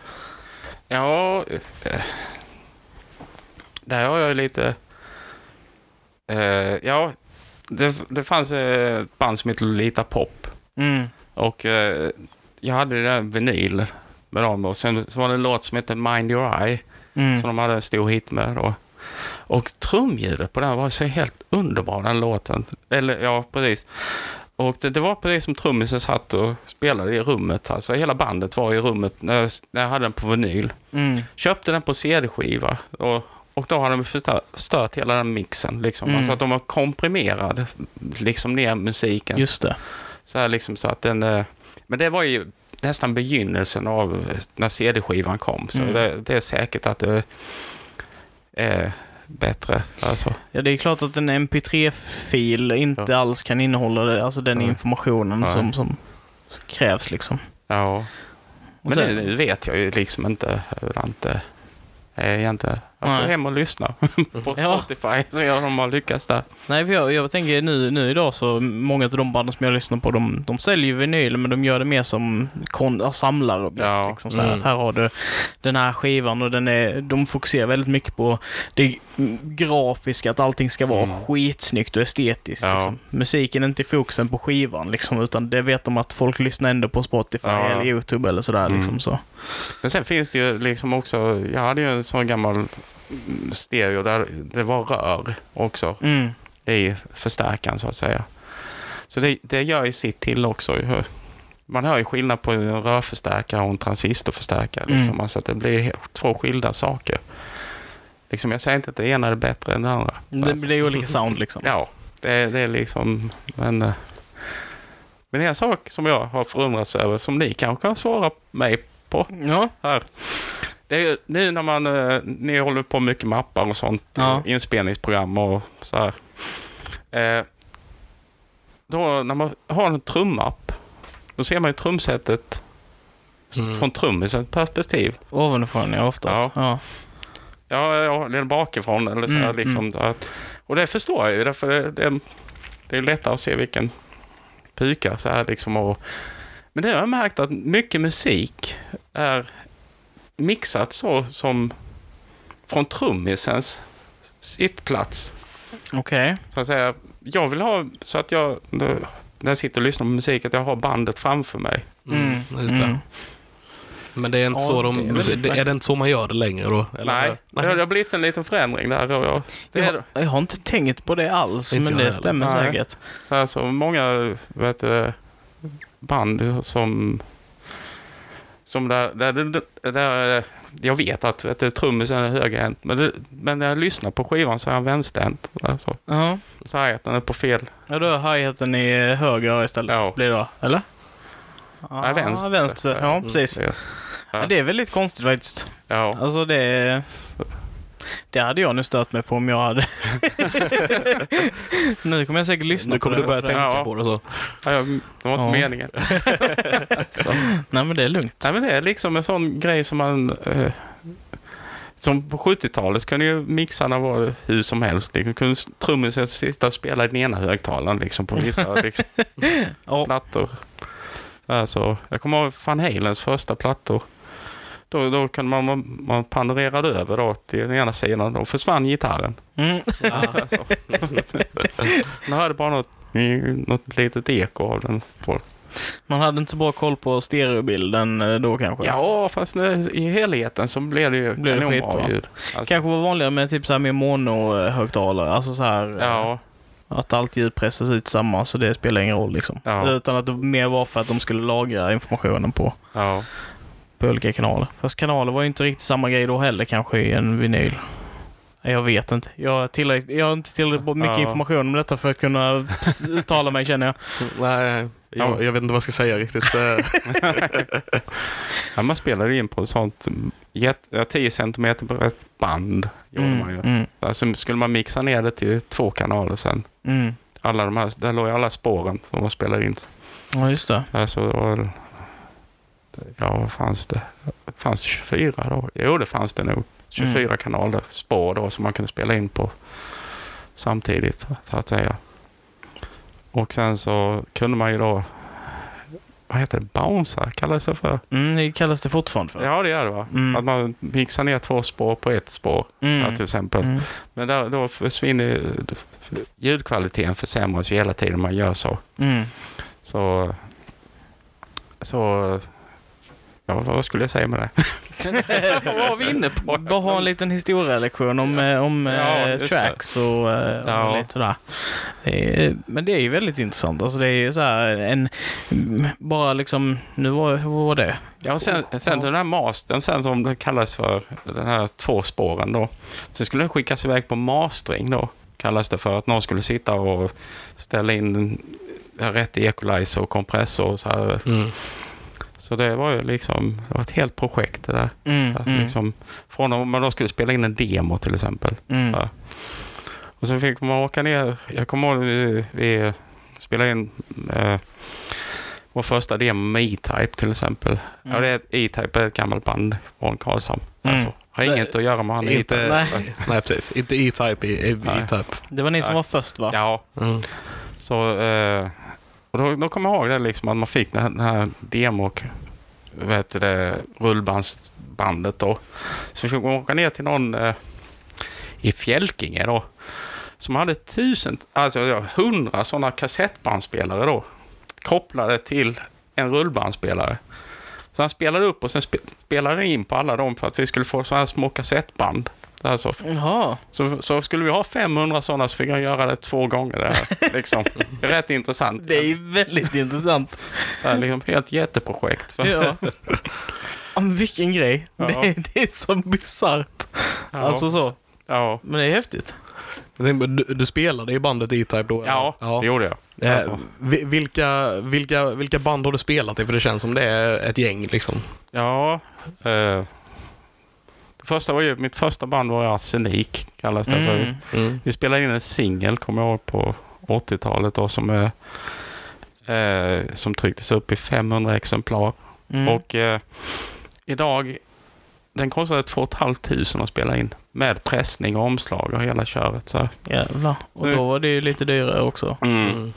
Ja, där har jag lite... Eh, ja, det, det fanns eh, ett band som heter Lolita Pop. Mm. Och eh, jag hade den vinyl med dem och sen så var det en låt som hette Mind Your Eye Mm. som de hade en stor hit med då. Och trumljudet på den var så helt underbar den låten. Eller ja, precis. Och det, det var precis som trummisen satt och spelade i rummet. Alltså hela bandet var i rummet när jag, när jag hade den på vinyl. Mm. Köpte den på CD-skiva och, och då hade de förstört, stört hela den mixen. Liksom. Mm. Alltså att de har komprimerat liksom ner musiken. Just det. Så här liksom så att den... eh, Men det var ju nästan begynnelsen av eh, när CD-skivan kom. Så Mm. det, det är säkert att det... Eh, bättre. Alltså, Ja, det är klart att en MP3-fil inte alls kan innehålla det, alltså den informationen Nej. som, som krävs liksom. ja. Och Men sen- det, det vet jag ju liksom inte hur inte är egentligen. Får Nej. hem och lyssna på Ja. Spotify så jag de har lyckats där. Nej, för jag, jag tänker nu, nu idag så, många av de banden som jag lyssnar på, de, de säljer ju vinyl, men de gör det mer som kon, ja, samlarobjekt. Ja. Liksom, så här, Mm. att här har du den här skivan och den är, de fokuserar väldigt mycket på det grafiska, att allting ska vara Mm. skitsnyggt och estetiskt. Ja. Liksom. Musiken är inte i fokusen på skivan, liksom, utan det vet de att folk lyssnar ändå på Spotify Ja. eller YouTube eller sådär. Mm. Liksom, så. Men sen finns det ju liksom också, jag hade ju en sån gammal mm, stereo där det var rör också Mm. i förstärkaren så att säga. Så det, det gör ju sitt till också. Man hör ju skillnad på en rörförstärkare och en transistorförstärkare. Mm. Liksom. Alltså att det blir två skilda saker. Liksom, jag säger inte att det ena är bättre än det andra. Det blir olika sound liksom. Ja, det, det är liksom... Men, eh, men en sak som jag har förundrats över, som ni kanske kan svara mig på Ja. här. Det är ju nu när man, eh, ni håller på mycket mappar och sånt, Ja. eh, inspelningsprogram och så här. Eh, då när man har en trummapp, då ser man ju trumsetet Mm. från trummisens perspektiv. Ovanifrån ja, oftast. Ja. Ja, ja eller bakifrån eller så Mm, liksom. så Att, och det förstår jag ju, därför det, det, det är lättare att se vilken puka så här liksom. Och, men det har jag märkt att mycket musik är mixat så som från trummisens sittplats. Okej. Så att säga, jag vill ha så att jag, när jag sitter och lyssnar på musik, att jag har bandet framför mig. Mm, just det. Mm. Men det är inte Ja, så det är de, det, är det inte så man gör det längre då? Eller? Nej, det har blivit en liten förändring där. Och jag, det är, Jag, jag har inte tänkt på det alls, Inte men jag det stämmer Nej. säkert. Så här, så många vet, du, band som... Som där, där, där, där jag vet att du, trummisen är högerhänt, men, det, men när jag lyssnar på skivan så är han vänsterhänt. Alltså, Ja. så här att den är på fel. Ja, då är hi-haten i höger istället. Ja. Blir det då, eller? Ja, Nej, vänster. vänster. Ja, Mm. precis. Ja. Ja, det är väldigt konstigt faktiskt. Ja. Alltså det... Det hade jag nu stört mig på om jag hade... nu kommer jag säkert lyssna Nu kommer på du det. börja tänka Ja. på det så. Ja, jag- det var inte Ja. meningen. så. Nej, men det är lugnt. Nej, men det är liksom en sån grej som man... Eh, som på 70-talet kunde ju mixarna vara hur som helst. Liksom, kunde trummisen sitta och spela i den ena högtalaren liksom, på vissa liksom, Ja. plattor. Så här, så, jag kommer ihåg Van Halens första plattor. Då, då kunde man, man, panorerade över då till den ena sidan. Då försvann gitarren. Mm. Alltså. Man hörde bara något, något litet eko av den. På. Man hade inte så bra koll på stereobilden eh, då kanske. Ja, fast i helheten så blev det ju Blev kanonbra ljud. Alltså, Kanske var vanligare med typ så här med mono-högtalare. Alltså så här... eh, ja, Att allt ljud pressas ut samma så det spelar ingen roll liksom. Ja. Utan att det mer var för att de skulle lagra informationen på, ja. På olika kanaler. Fast kanaler var ju inte riktigt samma grej då heller kanske i en vinyl. Jag vet inte. Jag har, tillräckligt, jag har inte tillräckligt mycket Ja. information om detta för att kunna uttala mig känner jag. Nej, jag, jag vet inte vad jag ska säga riktigt. Ja. Man spelade in på ett sånt jätte, ja, 10 cm brett band. Gjorde man ju. mm, Alltså, skulle man mixa ner det till två kanaler sen. mm. Alla de här, där låg ju alla spåren som man spelade in. Ja, just det. Så här, så det var, väl- ja, vad fanns det? Fanns det 24 då? Jo, det fanns det nog. 24 Mm. kanaler, spår då, som man kunde spela in på samtidigt, så att säga. Och sen så kunde man ju då, vad heter det, bouncer kallas det för? Mm, det kallas det fortfarande för. Ja, det gör det va? Mm. Att man mixar ner två spår på ett spår, Mm. ja, till exempel. Mm. Men där, då försvinner ljudkvaliteten försämras ju hela tiden man gör så. Mm. Så, så ja, vad skulle jag säga med det? vad var vi inne på? Bara ha en liten historielektion om, eh, om Ja, eh, det. tracks och, eh, Ja. och lite sådär. Det är, men det är ju väldigt intressant. Alltså det är ju så här en, bara liksom, nu var, vad var det? Ja, och sen, sen den här mastern sen som det kallas för, den här två spåren då. Så skulle den skickas iväg på mastering då. Kallas det för att någon skulle sitta och ställa in rätt equalizer och kompressor och så här. mm. Så Så det var ju liksom, det var ett helt projekt det där. Mm, Att mm, liksom, från om man då skulle spela in en demo till exempel. mm. Ja. Och sen fick man åka ner. Jag kommer ihåg vi, vi spelade in eh, vår första demo med E-Type till exempel. Ja, det är ett, E-Type är ett gammalt band från Karlshamn. Mm. Alltså, har Det- inget att göra med han Inte, E-Type. Nej. nej. precis. Inte E-Type i. E-Type. Det var ni som Nej. var först va? Ja, Mm. så eh, och då, då kommer jag ihåg det liksom att man fick den här, den här demo vet det, rullbandsbandet då. Så vi fick åka ner till någon eh, i Fjälkinge då. Som hade tusen, alltså ja, hundra sådana kassettbandspelare då. Kopplade till en rullbandspelare. Så han spelade upp och sen spe, spelade in på alla dem för att vi skulle få sådana här små kassettband. Alltså, Jaha. så, så skulle vi ha 500 sådana så fick han göra det två gånger. Det här, liksom. Det är rätt intressant. Det är väldigt intressant. Det är liksom helt jätteprojekt. Ja. Ja, men vilken grej. Ja. Det, är- det är så bisarrt. ja, Alltså så. ja, Men det är häftigt. Jag du, du spelade i bandet E-Type då? eller? ja, det gjorde jag. Eh, Alltså, vi- vilka, vilka, vilka band har du spelat i? För det känns som det är ett gäng liksom. ja, eh, det första var ju, mitt första band var Arsenik, kallas det för. Mm. Mm. Vi spelade in en singel, kommer jag ihåg, på 80-talet då, som, eh, som trycktes upp i 500 exemplar. Mm. Och eh, idag, den kostade 2 500 att spela in. Med pressning och omslag och hela köret. Så, Jävlar. Och då var det ju lite dyrare också. Mm.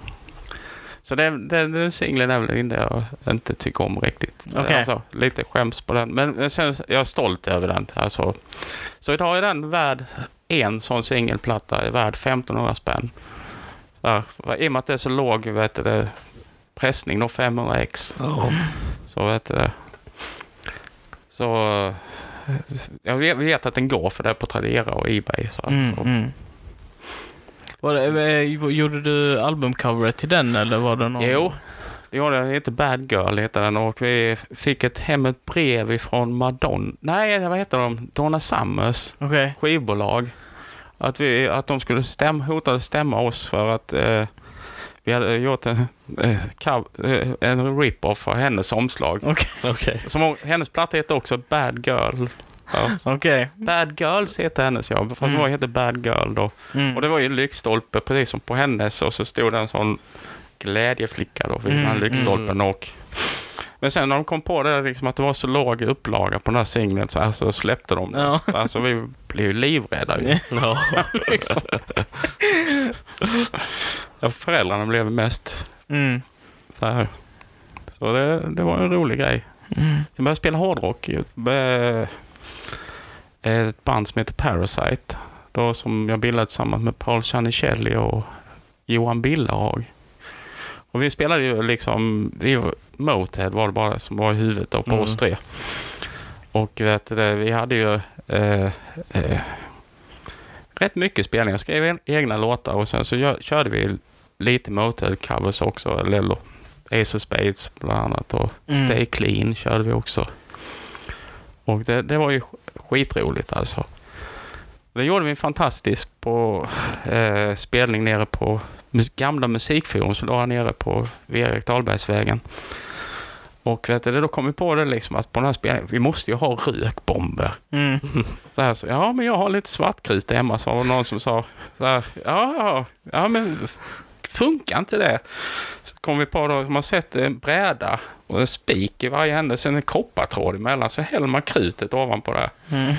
Så det, det, den singeln är väl det jag inte tycker om riktigt. Okej. Alltså, lite skäms på den. Men, men sen, jag är stolt över den. Alltså, så idag är den värd, en sån singelplatta är värd 1500 spänn. Så här, I och med att det är så låg vet du, det, pressning då 500x. Ja. Så vet du det. Så jag vet, vet att den går för det på Tradera och Ebay. Så, Mm, så. mm. Var det, eh, gjorde du albumcoveret till den eller var det någon? Jo, det gjorde den. Den heter Bad Girl heter den och vi fick ett hem ett brev ifrån Madonna. Nej, vad heter de? Donna Summers Okej. skivbolag. Att, vi, att de skulle stämma, hotade stämma oss för att eh, vi hade gjort en, eh, eh, en rip-off för hennes omslag. Okej. Okej. Som, hennes platta heter också Bad Girl. Okej. Bad Girls heter hennes ja, fast Mm. mm. heter Bad Girl då. Mm. Och det var ju lyktstolpe precis som på hennes och så stod det en sån glädjeflicka då vid Mm, den lyktstolpen mm. och men sen när de kom på det liksom att det var så låg upplaga på den här singeln så alltså släppte de det. Ja. Alltså vi blev ju livrädda ju. Ja. liksom. ja, föräldrarna blev mest Mm. så här. Så det, det var en rolig grej. Mm. Sen började jag spela hårdrock ett, eh, ett band som heter Parasite. Då som jag bildade tillsammans med Paul Chanicelli och Johan Billerhag. Och vi spelade ju liksom, vi, Motörhead var det bara som var i huvudet på Mm. oss tre. Och vet du, vi hade ju eh, eh, rätt mycket spelningar. Jag skrev en, egna låtar och sen så gör, körde vi lite Motörhead-covers också. Eller Ace of Spades bland annat och Mm. Stay Clean körde vi också. Och det, det var ju skitroligt alltså. Det gjorde vi fantastiskt på eh, spelning nere på gamla musikforum som låg nere på Erik Dahlbergsvägen. Och vet du, då kom vi på det liksom att på den här spelningen, vi måste ju ha rökbomber. Mm. Så här, så, ja men jag har lite svartkrut hemma, sa någon som sa. Så här, ja, ja, ja men funkar inte det? Så kom vi på då, man sätter en bräda och en spik i varje ände, sen en koppartråd emellan, så häller man krutet ovanpå det. Mm.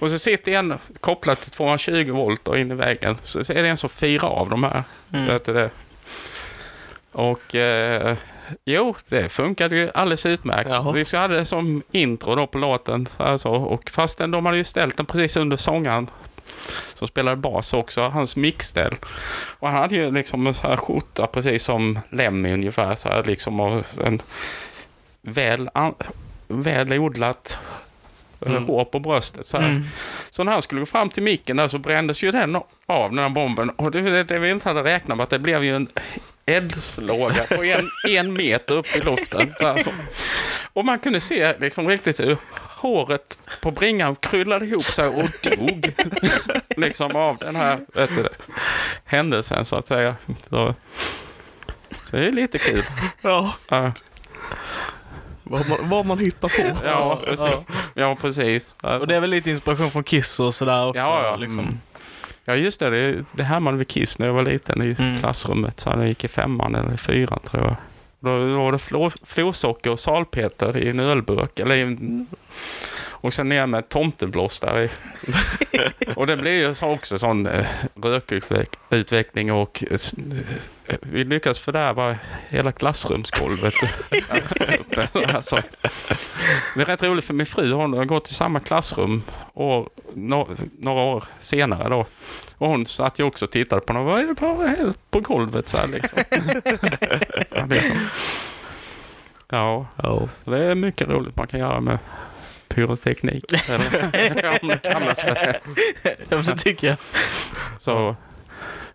Och så sitter en kopplat till 220 volt och in i väggen, så är det en som firar av de här. Mm. Vet du det? Och eh, jo, det funkade ju alldeles utmärkt. Jaha. Så vi hade det som intro då på låten. Så här så. Och fastän de hade ju ställt den precis under sångaren som spelade bas också, hans mixställ. Och han hade ju liksom en så här skjorta precis som Lemmy ungefär. Så här liksom och en väl, an, väl odlat Mm. hår på bröstet. Så. Mm. så när han skulle gå fram till micken där så brändes ju den av den här bomben. Och det, det, det vi inte hade räknat med att det blev ju en eldslåga på en, en meter upp i luften. Så här, så. Och man kunde se liksom riktigt hur håret på bringan krullade ihop sig och dog. liksom av den här vet du, händelsen så att säga. Så, så det är lite kul. ja. Ja. vad, man, vad man hittar på. Ja, precis. Ja, precis. Och det är väl lite inspiration från Kiss och sådär också. Ja, ja. Liksom. Mm. Ja, just det. Det, det här man vid Kiss när jag var liten i Mm. klassrummet. Så jag gick i femman eller i fyran tror jag. Då då var det flor, florsocker och salpeter i en ölburk. Eller i en, och sen ner med tomteblås där i. och det blev ju så också sån eh, rökutveckling och eh, eh, vi lyckades fördärva hela klassrumsgolvet. alltså. Det är rätt roligt för min fru hon har gått i samma klassrum år, no, några år senare då. Och hon satt ju också och tittade på något. Vad är det på, golvet så här liksom? ja, liksom. det är mycket roligt man kan göra med pyroteknik. Eller om det kallas för det. Ja, men det tycker jag. Så.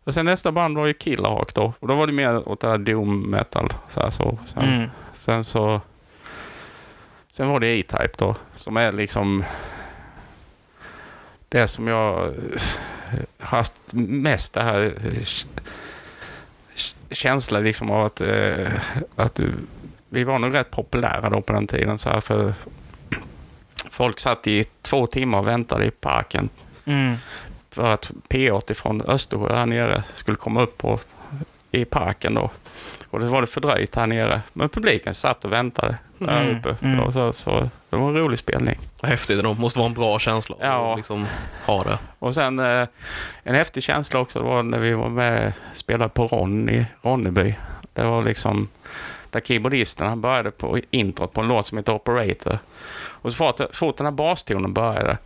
Och sen nästa band var ju Killahawk då. Och då var det mer åt det här doom metal. Så här, så. Sen, Mm. sen så... Sen var det E-Type då. Som är liksom... Det som jag haft mest det här... eh, k- k- Känsla liksom av att... eh, att vi var nog rätt populära då på den tiden. Så här, för folk satt i två timmar och väntade i parken Mm. för att P8 från Östersjö här nere skulle komma upp på, i parken då. Och det var det fördröjt här nere. Men publiken satt och väntade där Mm, uppe. mm. Och så, så det var en rolig spelning. Häftigt, det måste vara en bra känsla att Ja. liksom ha det. Och sen eh, en häftig känsla också var när vi var med och spelade på Ron i Ronneby. Det var liksom där keyboardisten han började på introt på en låt som heter Operator. Och så fort, fort den här bastonen började,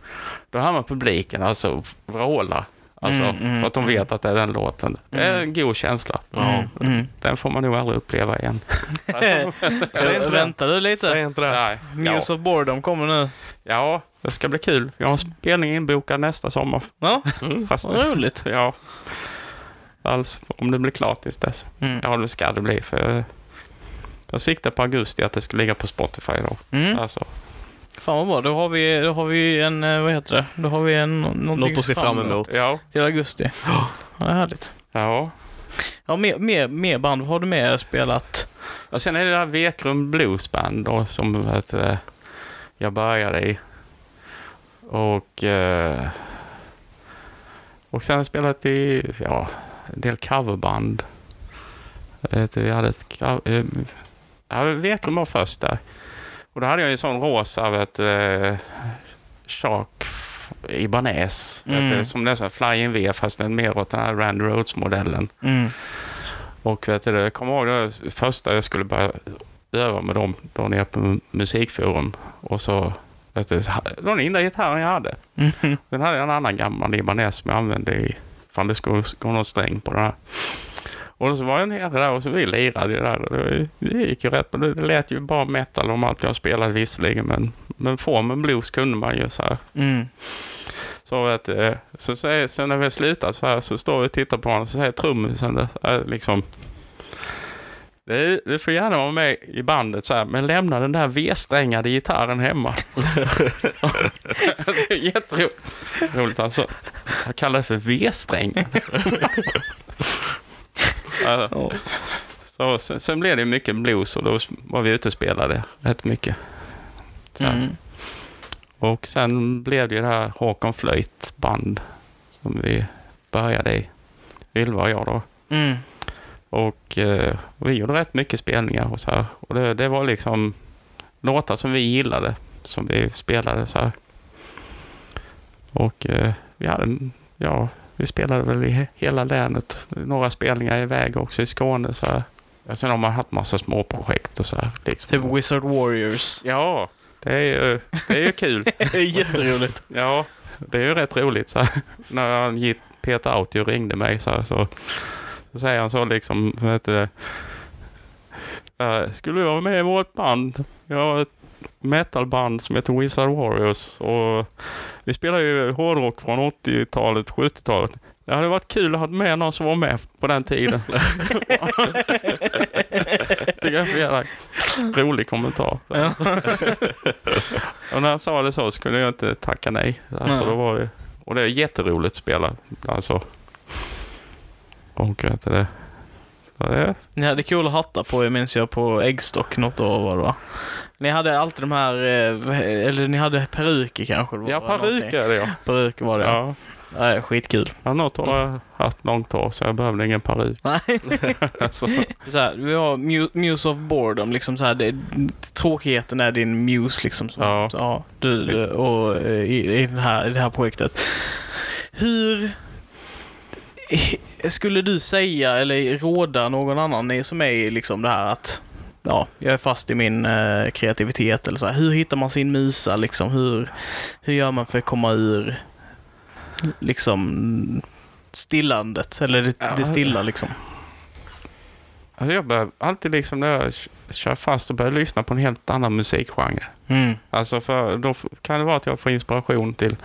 då hör man publiken alltså vråla. Alltså, Mm, mm, för att de vet att det är den låten. Det är en god känsla. Ja. Mm. Den får man nog aldrig uppleva igen. Mm. inte det. Väntar du lite? Säg inte det. Nej. Ja. Muse of Boredom kommer nu. ja, det ska bli kul. Jag har en spelning inbokad nästa sommar. Ja, Mm. Fast, vad roligt. ja. Alltså, om det blir klart tills dess. Mm. Ja, det ska det bli. För jag, jag siktar på augusti att det ska ligga på Spotify då. Mm. Alltså, Fan vad bra. Då har vi, då har vi en, eh, vad heter det? Då har vi en, Något att se fram emot. ja. Till augusti. Ja, det är härligt. Ja. Ja, mer, mer, mer band. Vad har du mer spelat? Och sen är det där Vekrum Bluesband då som vet, jag började i. Och, eh, och sen har jag spelat i ja, en del coverband. Vi hade ett eh, ja, Vekrum var först där. Och då hade jag en sån rosa vet, eh, Shark Ibanez. Mm. Vet, du, som nästan Flying V fast den mer åt den här Randy Rhodes-modellen. Mm. Och vet du, jag kommer ihåg det första jag skulle börja öva med dem då nere på musikforum. Och så, vet du, den enda gitarren jag hade. Mm. Den hade jag en annan gammal libanes som jag använde i, ifall det skulle gå någon sträng på den här. Och så var jag nere där och så vi lirade där. Det, det gick ju rätt. Men det, lät ju bara metal om allt jag spelade visserligen. Men, men formen blues kunde man ju så här. Mm. Så, att, eh, så, så, så när vi slutat så här så står vi och tittar på honom så säger trummisen äh, liksom du, du får gärna vara med i bandet så här, men lämna den där V-strängade gitarren hemma. det är jätteroligt alltså. Jag kallar det för V-sträng. Ja. så, sen, sen blev det mycket blues och då var vi ute och spelade rätt mycket. Mm. Och sen blev det ju det här Håkon Flöjt band som vi började i. Ylva och jag då. Mm. Och eh, vi gjorde rätt mycket spelningar och så här. Och det, det var liksom låtar som vi gillade som vi spelade så här. Och eh, vi hade, ja, vi spelade väl i he- hela länet. Några spelningar iväg också i Skåne så här. Sen har man haft massa små projekt och så här. Liksom. Typ Wizard Warriors. Ja, det är ju, det är ju kul. Det är jätteroligt. Ja, det är ju rätt roligt. Så här. När han Peter Autio ringde mig så, här, så, så säger han så liksom, du, "Eh, skulle du vara med i vårt band? Jag metalband som heter Wizard Warriors och vi spelar ju hårdrock från 80-talet, 70-talet. Det hade varit kul att ha med någon som var med på den tiden. Tycker jag är en rolig kommentar. Och när han sa det så så kunde jag inte tacka nej. Alltså, Nej. det var och det är jätteroligt att spela. Alltså. Och du det. Så Ni hade coola hattar på er minns jag på Äggstock något år var det va? Ni hade alltid de här, eh, eller ni hade peruker kanske? var ja, någonting. peruk är det ja. Peruker var det. Ja. ja. Ja, skitkul. Ja, något år har jag haft långt hår så jag behövde ingen peruk. Nej. Alltså, Så här, vi har mu- Muse of Boredom, liksom så här, det, tråkigheten är din muse liksom. Så, Ja. så, ja du, du, och eh, i, i, den här, i det här projektet. Hur skulle du säga eller råda någon annan som är i liksom det här att ja, jag är fast i min eh, kreativitet eller så här. Hur hittar man sin musa liksom? Hur, hur gör man för att komma ur liksom stillandet eller det, Ja. det stilla liksom? alltså jag börjar alltid liksom när jag kör fast och börjar lyssna på en helt annan musikgenre. Mm. Alltså för då kan det vara att jag får inspiration till.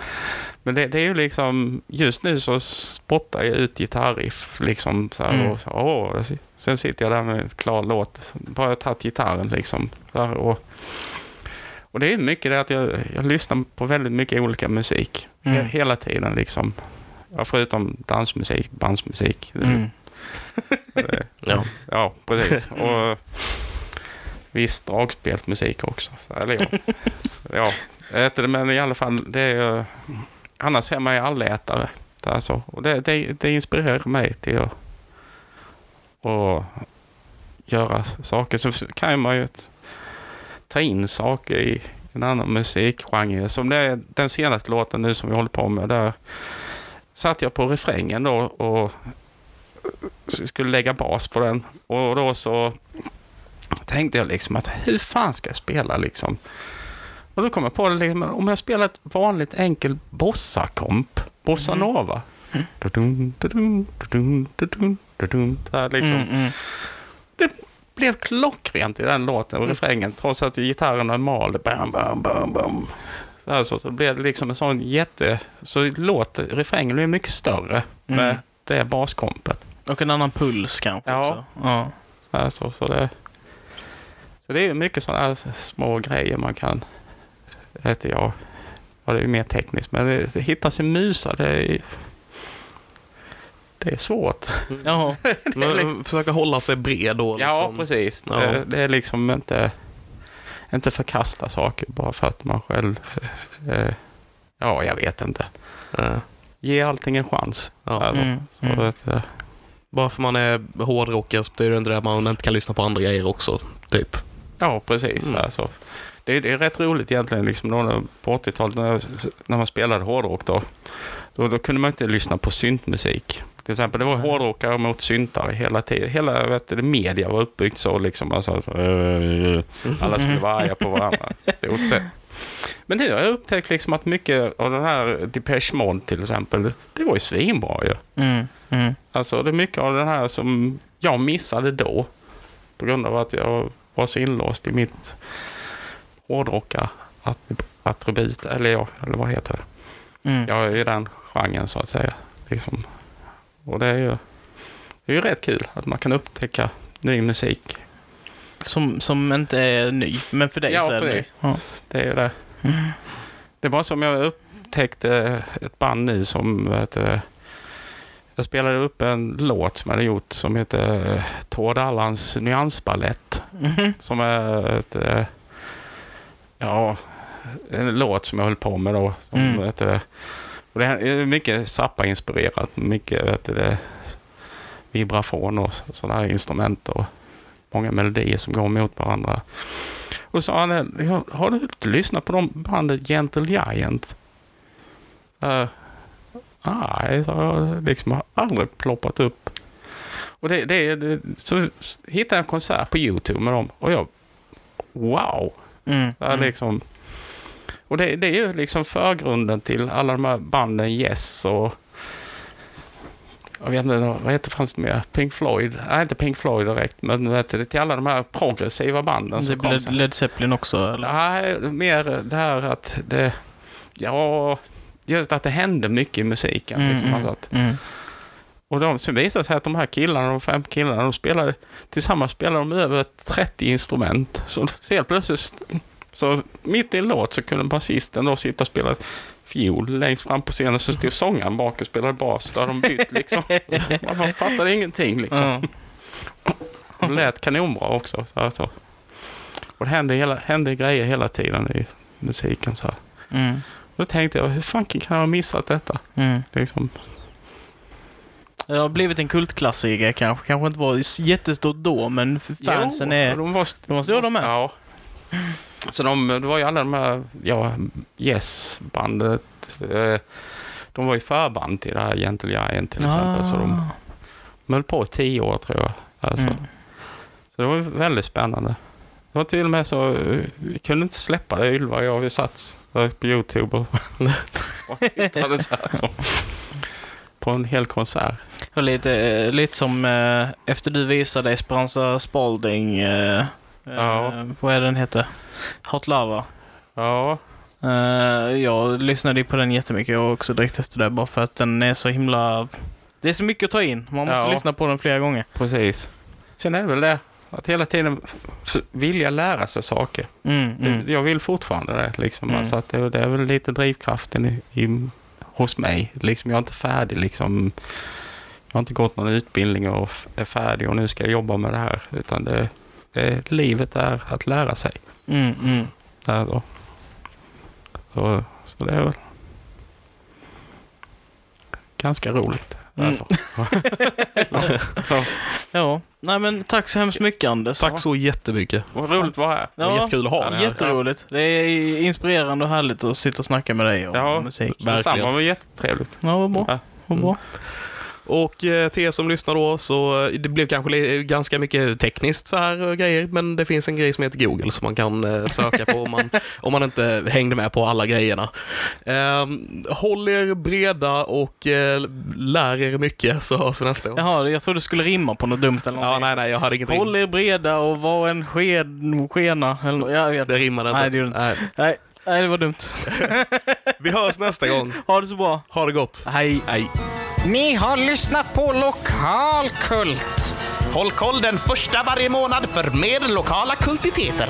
Men det, det är ju liksom, just nu så spottar jag ut gitarriff liksom så här, Mm. och så, åh, sen sitter jag där med en klar låt. Bara tagit gitarren liksom. Så här, och, och det är mycket det att jag, jag lyssnar på väldigt mycket olika musik. Mm. He- Hela tiden liksom. Ja, förutom dansmusik, bandsmusik. Mm. Ja. Ja, precis. Och viss dragspelsmusik också. Så, eller ja. ja, jag men i alla fall, det är, annars är man ju allätare. Det är så. Och det, det, det inspirerar mig till att, och göra saker. Så kan man ju ta in saker i en annan musikgenre. Som det är den senaste låten nu som vi håller på med. Där satt jag på refrängen då och skulle lägga bas på den. Och då så tänkte jag liksom att hur fan ska jag spela liksom? Och då kom jag på det liksom, om jag spelar ett vanligt enkel bossa-komp, bossa nova. Dudum, dudum, dudum, dudum, dudum. Det liksom Mm, mm. blev klockrent i den låten och refrängen trots att gitarrerna malde. Bam, bam, bam, bam. Så, här, så, så blev det liksom en sån jätte... Så låt, refrängen blev mycket större med Mm. det baskompet. Och en annan puls kanske Ja. också. Ja. Så, här, så, så, det, så det är mycket sådana här små grejer man kan... Vet jag. Ja, det är mer tekniskt. Men det, det, hitta sin musa, det är... Det är svårt. Jaha. Men, liksom- Försöka hålla sig bred då. Ja, Liksom. precis. Ja. Det, det är liksom inte, inte förkasta saker bara för att man själv... Eh, ja, jag vet inte. Eh, Ge allting en chans. ja. Alltså, Mm, så mm. Att, eh, Bara för man är hårdrockare så betyder det inte det att man inte kan lyssna på andra grejer också. Typ. ja, precis. Mm. Alltså. Det, det är rätt roligt egentligen liksom, då, när- på 80-talet när, när man spelade hårdrock. Då, då, då kunde man inte lyssna på syntmusik. Till exempel, det var hårdrockare mot syntare hela tiden. Hela vet du, media var uppbyggt så. Liksom, alltså, eh, alla skulle vara arga på varandra. Det är också- Men nu har jag upptäckt liksom att mycket av den här Depeche Mode till exempel, det var ju svinbra ju. Mm, mm. Alltså det är mycket av den här som jag missade då. På grund av att jag var så inlåst i mitt hårdrocka attribut, eller ja, eller vad heter det? Mm. Jag är i den genren så att säga. Liksom. Och det är ju, det är ju rätt kul att man kan upptäcka ny musik. Som, som inte är ny, men för dig Ja, så är det. Ja. Det är ju det. Mm. Det var som jag upptäckte ett band nu som vet, jag spelade upp en låt som jag hade gjort som heter Tord Allans nyansballett. Mhm. Som är ett, eh, ja, en låt som jag höll på med då. Som, Mm. vet du, och det är mycket Zappa-inspirerat. Mycket vet du, vibrafon och sådana här instrument och många melodier som går mot varandra. Och så sa han, "Ja, har du inte lyssnat på de bandet Gentle Giant? Uh, nej, så jag liksom har aldrig ploppat upp. Och det, det, det, så hittade jag en konsert på YouTube med dem och jag, wow! Mm. Det är liksom, och det, det är ju liksom förgrunden till alla de här banden Yes och jag vet inte, vad heter fanns det mer? Pink Floyd? Nej, inte Pink Floyd direkt, men vet du, till alla de här progressiva banden som kom sen. Led Zeppelin också, eller? Nej, mer det här att det... Ja, just att det hände mycket i musiken. Mm, liksom, mm, alltså att, mm. Och de, sen visade det sig att de här killarna, de fem killarna, de spelade, tillsammans spelade de över 30 instrument. Så, så helt plötsligt, så mitt i en låt så kunde basisten då sitta och spela fiol längst fram på scenen, så stod sångaren bak och spelade bas. Då hade de bytt liksom. Man fattade ingenting liksom. Ja. Det lät kanonbra också. Så här, så. Och det hände, hela, hände grejer hela tiden i musiken. Så. Mm. Och då tänkte jag, hur fan kan jag ha missat detta? Mm. Liksom. Det har blivit en kultklassiker kanske. Kanske inte var jättestort då, men fansen Jo, är... De var, de var stora de med. Ja. Så de, det var ju alla de här, ja, Yes-bandet. Eh, de var ju förband till det här Gentle Giant till exempel. Så de, de höll på i tio år tror jag. Alltså. Mm. Så det var väldigt spännande. Det var till och med så, vi kunde inte släppa det Ylva och jag. Vi satt på YouTube och, och tittade så här. Så. På en hel konsert. Var lite, eh, lite som eh, efter du visade Esperanza Spalding, eh, Ja. eh, vad är den heter? Hot Lava. Ja, Eh, jag lyssnade på den jättemycket jag också direkt efter det, bara för att den är så himla... Det är så mycket att ta in. Man måste Ja. lyssna på den flera gånger. precis. Sen är det väl det att hela tiden vilja lära sig saker. Mm, mm. Jag vill fortfarande det. Liksom. Mm. Alltså att det, det är väl lite drivkraften i, i, hos mig. Liksom, jag är inte färdig. Liksom. Jag har inte gått någon utbildning och är färdig och nu ska jag jobba med det här. Utan det, det, livet är att lära sig. Mm, mm. Där då. Så, så det är väl ganska roligt. Mm. Alltså. så, Ja, nej men tack så hemskt mycket Anders. Tack så jättemycket. vad roligt att vara här. Det var jättekul att ha dig här. Jätteroligt. Det är inspirerande och härligt att sitta och snacka med dig om Ja, musik. verkligen. Detsamma var jättetrevligt. Ja, vad bra. Ja. Vad bra. Och eh, till er som lyssnar då, så eh, det blev kanske ganska mycket tekniskt så här eh, grejer, men det finns en grej som heter Google som man kan eh, söka på om man, om man inte hängde med på alla grejerna. Eh, håll er breda och eh, lär er mycket så hörs vi nästa gång. Jaha, jag trodde du skulle rimma på något dumt eller Ja, någonting. nej, nej, jag hade ingenting. Håll er breda och var en sked, skena eller. Jag vet Det rimmade inte. Nej, det gjorde inte. Nej. Nej, nej, det var dumt. Vi hörs nästa gång. Ha det så bra. Ha det gott. Hej. Hej. Ni har lyssnat på Lokalkult. Håll koll den första varje månad för mer lokala kultiteter.